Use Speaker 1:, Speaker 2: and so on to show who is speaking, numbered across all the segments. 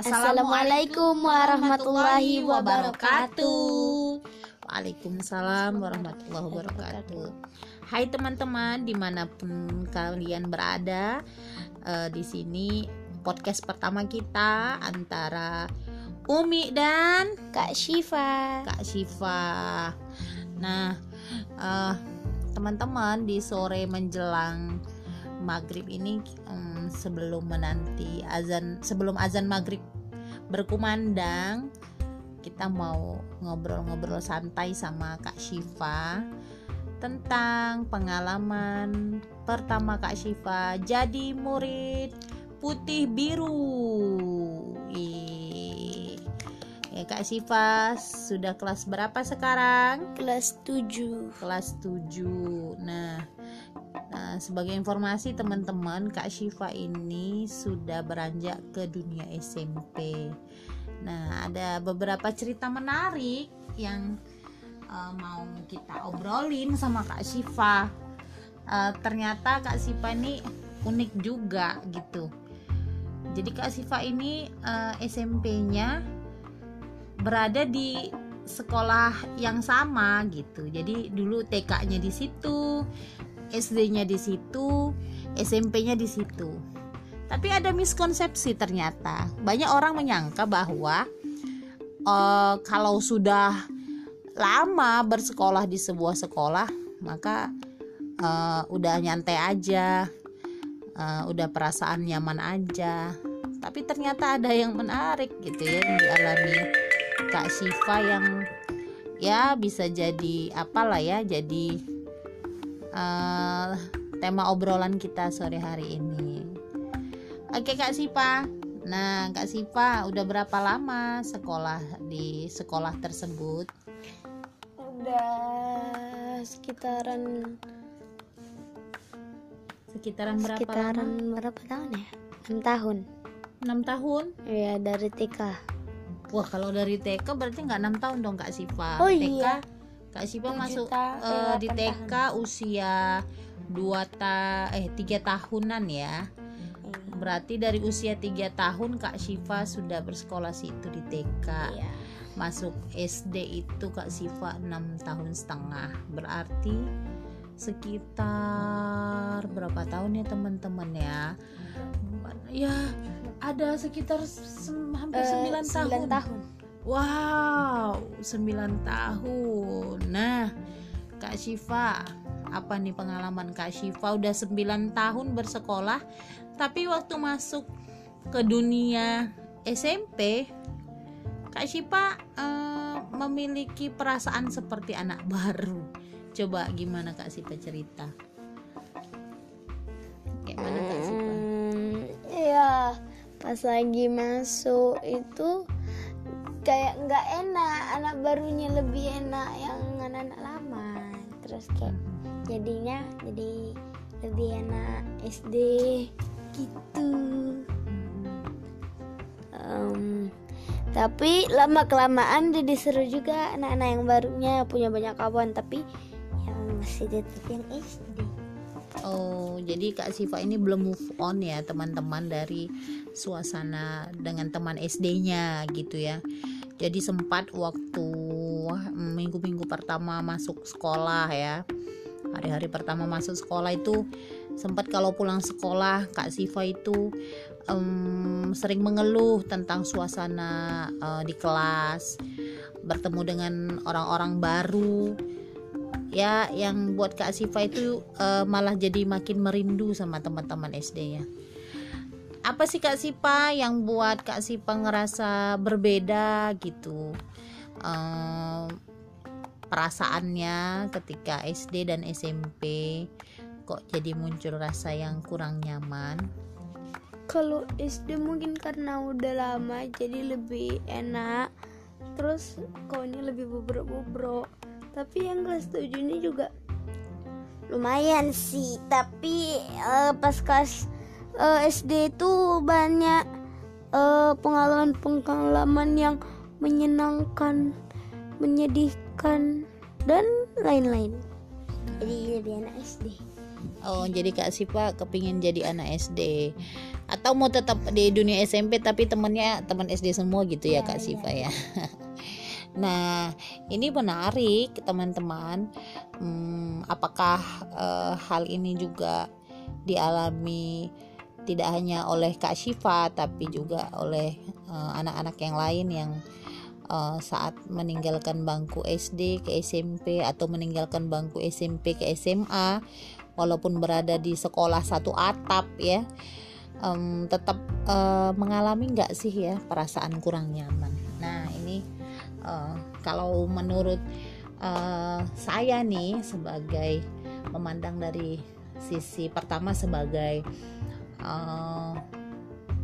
Speaker 1: Assalamualaikum warahmatullahi wabarakatuh.
Speaker 2: Waalaikumsalam warahmatullahi wabarakatuh. Hai teman-teman, di mana pun kalian berada, eh, di sini podcast pertama kita antara Umi dan
Speaker 1: Kak Syifa.
Speaker 2: Kak Syifa. Nah, eh, teman-teman di sore menjelang maghrib ini em, sebelum menanti azan sebelum azan maghrib berkumandang kita mau ngobrol-ngobrol santai sama Kak Syifa tentang pengalaman pertama Kak Syifa jadi murid putih biru. Ih. Ya Kak Syifa sudah kelas berapa sekarang?
Speaker 1: Kelas 7.
Speaker 2: kelas 7 nah, nah, sebagai informasi teman-teman Kak Syifa ini sudah beranjak ke dunia SMP nah ada beberapa cerita menarik yang uh, mau kita obrolin sama Kak Syifa. Uh, ternyata Kak Syifa ini unik juga gitu. Jadi Kak Syifa ini uh, SMP-nya berada di sekolah yang sama gitu. Jadi dulu TK-nya di situ, SD-nya di situ, SMP-nya di situ. Tapi ada miskonsepsi ternyata. Banyak orang menyangka bahwa eh, kalau sudah lama bersekolah di sebuah sekolah, maka eh, udah nyantai aja, eh, udah perasaan nyaman aja. Tapi ternyata ada yang menarik gitu ya yang dialami Kak Syifa yang ya bisa jadi apalah ya jadi eh, tema obrolan kita sore hari ini oke Kak Syifa nah Kak Syifa udah berapa lama sekolah di sekolah tersebut
Speaker 1: Udah sekitaran
Speaker 2: sekitaran berapa
Speaker 1: sekitaran
Speaker 2: lama
Speaker 1: berapa tahun ya? 6 tahun.
Speaker 2: 6 tahun
Speaker 1: Ya dari TK.
Speaker 2: wah kalau dari TK berarti nggak enam tahun dong Kak Syifa
Speaker 1: Oh,
Speaker 2: TK
Speaker 1: iya.
Speaker 2: Kak
Speaker 1: Tujuh
Speaker 2: masuk
Speaker 1: ta-
Speaker 2: eh,
Speaker 1: eh,
Speaker 2: di TK usia dua ta eh tiga tahunan ya Berarti dari usia 3 tahun Kak Syifa sudah bersekolah situ di TK.
Speaker 1: Iya.
Speaker 2: Masuk SD itu Kak Syifa 6 tahun setengah. Berarti sekitar berapa tahun ya teman-teman ya? Ya, ada sekitar sem- hampir
Speaker 1: Eh,
Speaker 2: 9 tahun.
Speaker 1: sembilan tahun.
Speaker 2: Wow, 9 tahun. Nah, Kak Syifa, apa nih pengalaman Kak Syifa udah 9 tahun bersekolah, tapi waktu masuk ke dunia SMP, Kak Syifa eh, memiliki perasaan seperti anak baru. Coba gimana Kak Syifa cerita? Kayak mana Kak Syifa?
Speaker 1: Hmm, Iya, pas lagi masuk itu kayak nggak enak, anak barunya lebih enak yang anak-anak lama. Terus kayak jadinya jadi lebih enak SD gitu. Em, tapi lama kelamaan jadi seru juga anak-anak yang barunya punya banyak kawan tapi yang masih tetap yang SD.
Speaker 2: Oh, jadi Kak Siva ini belum move on ya teman-teman dari suasana dengan teman SD-nya gitu ya. Jadi sempat waktu mm, minggu-minggu pertama masuk sekolah ya. Hari-hari pertama masuk sekolah itu sempat kalau pulang sekolah Kak Siva itu em, sering mengeluh tentang suasana eh, di kelas, bertemu dengan orang-orang baru ya yang buat Kak Siva itu eh, malah jadi makin merindu sama teman-teman SD ya. Apa sih Kak Sipa yang buat Kak Sipa ngerasa berbeda gitu? Eh, perasaannya ketika SD dan SMP kok jadi muncul rasa yang kurang nyaman?
Speaker 1: Kalau SD mungkin karena udah lama jadi lebih enak Terus kawannya lebih bobrok-bobrok Tapi yang kelas 7 ini juga lumayan sih Tapi eh, pas kelas eh, SD itu banyak eh, pengalaman-pengalaman yang menyenangkan Menyedihkan dan lain-lain Jadi lebih enak SD
Speaker 2: oh jadi kak Siva kepingin jadi anak SD atau mau tetap di dunia SMP tapi temennya teman SD semua gitu ya, ya kak ya. Siva ya Nah, ini menarik, teman-teman. Hmm, apakah uh, hal ini juga dialami tidak hanya oleh Kak Syifa, tapi juga oleh eh, anak-anak uh, yang lain yang uh, saat meninggalkan bangku SD ke SMP atau meninggalkan bangku SMP ke SMA, walaupun berada di sekolah satu atap ya, um, tetap uh, mengalami nggak sih ya perasaan kurang nyaman. Nah, ini uh, kalau menurut uh, saya nih sebagai memandang dari sisi pertama sebagai uh,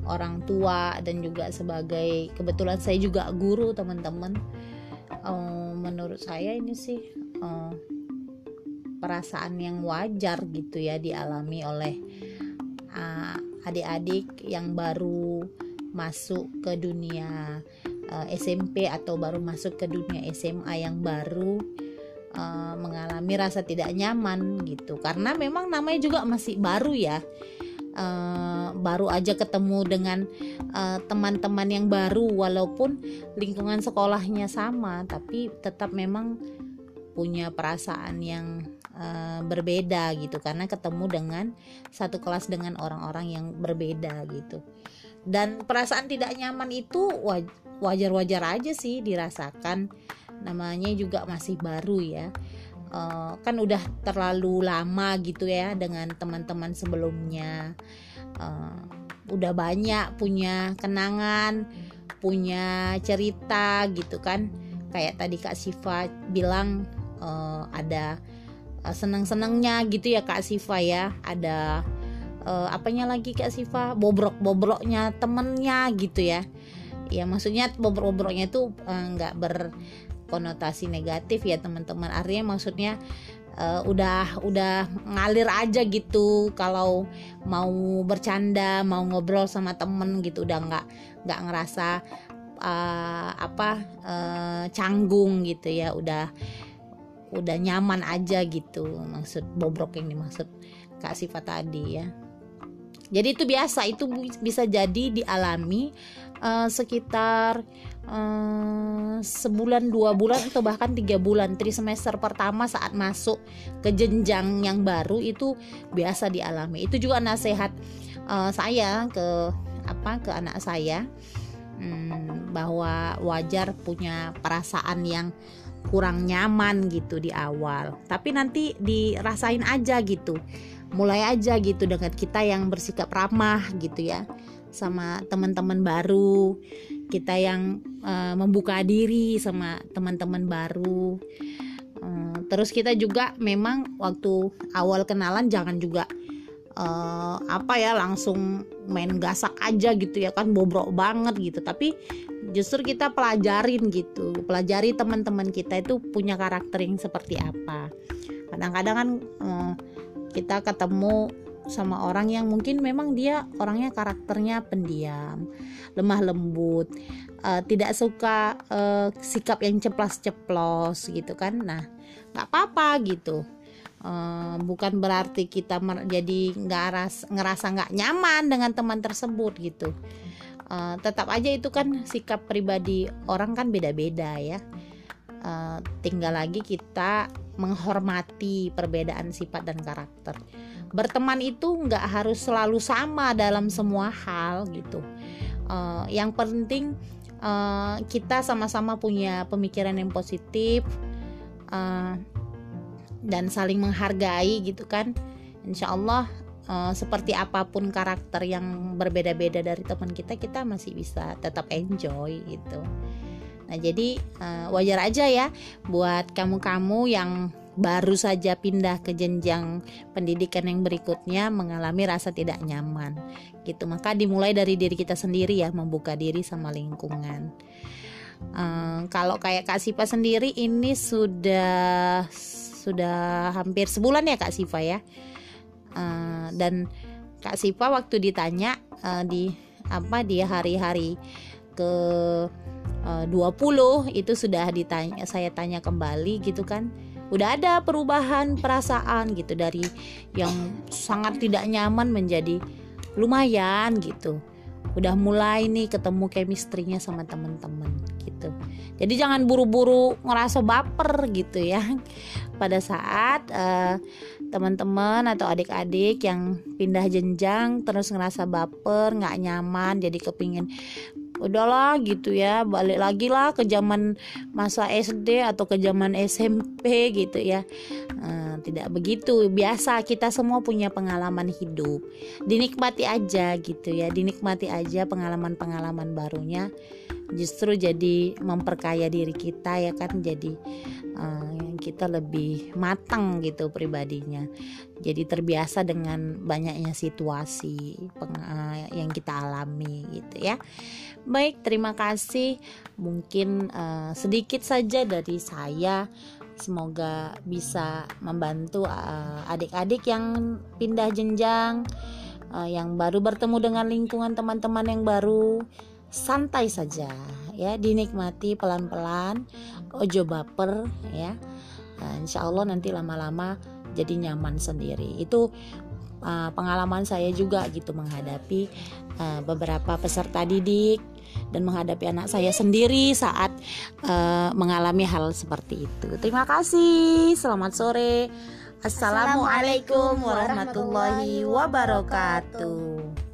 Speaker 2: orang tua dan juga sebagai kebetulan saya juga guru teman-teman. Uh, menurut saya ini sih uh, perasaan yang wajar gitu ya dialami oleh adik-adik uh, yang baru masuk ke dunia uh, SMP atau baru masuk ke dunia SMA yang baru uh, mengalami rasa tidak nyaman gitu. Karena memang namanya juga masih baru ya uh, baru aja ketemu dengan teman-teman uh, yang baru walaupun lingkungan sekolahnya sama tapi tetap memang punya perasaan yang uh, berbeda gitu. Karena ketemu dengan satu kelas dengan orang-orang yang berbeda gitu. Dan perasaan tidak nyaman itu wajar-wajar aja sih dirasakan. Namanya juga masih baru ya uh, kan udah terlalu lama gitu ya dengan teman-teman sebelumnya. Uh, udah banyak punya kenangan punya cerita gitu kan. Kayak tadi Kak Siva bilang uh, ada seneng-senengnya gitu ya Kak Siva ya. Ada uh, apanya lagi Kak Siva? Bobrok-bobroknya temennya gitu ya. Ya maksudnya bobrok-bobroknya itu eh, nggak uh, berkonotasi negatif ya teman-teman. Artinya maksudnya uh, udah udah ngalir aja gitu. Kalau mau bercanda mau ngobrol sama temen gitu udah nggak nggak ngerasa uh, apa uh, canggung gitu ya. Udah udah nyaman aja gitu. Maksud bobrok yang dimaksud kak sifat tadi ya. Jadi itu biasa itu bisa jadi dialami uh, sekitar uh, sebulan dua bulan atau bahkan tiga bulan. Tri semester pertama saat masuk ke jenjang yang baru itu biasa dialami. Itu juga nasihat uh, saya ke apa ke anak saya. Hmm, bahwa wajar punya perasaan yang kurang nyaman gitu di awal. Tapi nanti dirasain aja gitu. Mulai aja gitu dengan kita yang bersikap ramah gitu ya. Sama teman-teman baru kita yang uh, membuka diri sama teman-teman baru. Uh, terus kita juga memang waktu awal kenalan jangan juga uh, apa ya langsung main gasak aja gitu ya kan bobrok banget gitu. Tapi justru kita pelajarin gitu pelajari teman-teman kita itu punya karakter yang seperti apa. Kadang-kadang kan uh, kita ketemu sama orang yang mungkin memang dia orangnya karakternya pendiam, lemah lembut, uh, tidak suka uh, sikap yang ceplas-ceplos gitu kan. Nah, nggak apa-apa gitu. Uh, bukan berarti kita jadi nggak ngerasa nggak nyaman dengan teman tersebut gitu. Uh, tetap aja itu kan sikap pribadi orang kan beda-beda ya. Uh, tinggal lagi kita menghormati perbedaan sifat dan karakter. Berteman itu nggak harus selalu sama dalam semua hal gitu. Uh, yang penting uh, kita sama-sama punya pemikiran yang positif uh, dan saling menghargai gitu kan. Insya Allah uh, seperti apa pun karakter yang berbeda-beda dari teman kita kita masih bisa tetap enjoy gitu nah jadi uh, wajar aja ya buat kamu-kamu yang baru saja pindah ke jenjang pendidikan yang berikutnya mengalami rasa tidak nyaman gitu. Maka dimulai dari diri kita sendiri ya membuka diri sama lingkungan. Um, kalau kayak Kak Siva sendiri ini sudah sudah hampir sebulan ya Kak Siva ya? Uh, dan Kak Siva waktu ditanya uh, di apa dia hari-hari ke 20 itu sudah ditanya saya tanya kembali gitu kan. Udah ada perubahan perasaan gitu dari yang sangat tidak nyaman menjadi lumayan gitu. Udah mulai nih ketemu chemistry-nya sama temen-temen gitu. Jadi jangan buru-buru ngerasa baper gitu ya. Pada saat uh, teman-teman atau adik-adik yang pindah jenjang terus ngerasa baper nggak nyaman jadi kepingin udahlah gitu ya balik lagi lah ke zaman masa SD atau ke zaman SMP gitu ya. Uh, tidak begitu biasa kita semua punya pengalaman hidup. Dinikmati aja gitu ya dinikmati aja pengalaman-pengalaman barunya justru jadi memperkaya diri kita ya kan jadi uh, kita lebih matang gitu pribadinya. Jadi terbiasa dengan banyaknya situasi uh, yang kita alami gitu ya. Baik terima kasih. Mungkin uh, sedikit saja dari saya. Semoga bisa membantu adik-adik uh, yang pindah jenjang uh, yang baru bertemu dengan lingkungan teman-teman yang baru santai saja ya dinikmati pelan-pelan ojo baper ya nah, insya Allah nanti lama-lama jadi nyaman sendiri itu uh, pengalaman saya juga gitu menghadapi uh, beberapa peserta didik dan menghadapi anak saya sendiri saat uh, mengalami hal seperti itu. Terima kasih. Selamat sore. Assalamualaikum warahmatullahi wabarakatuh.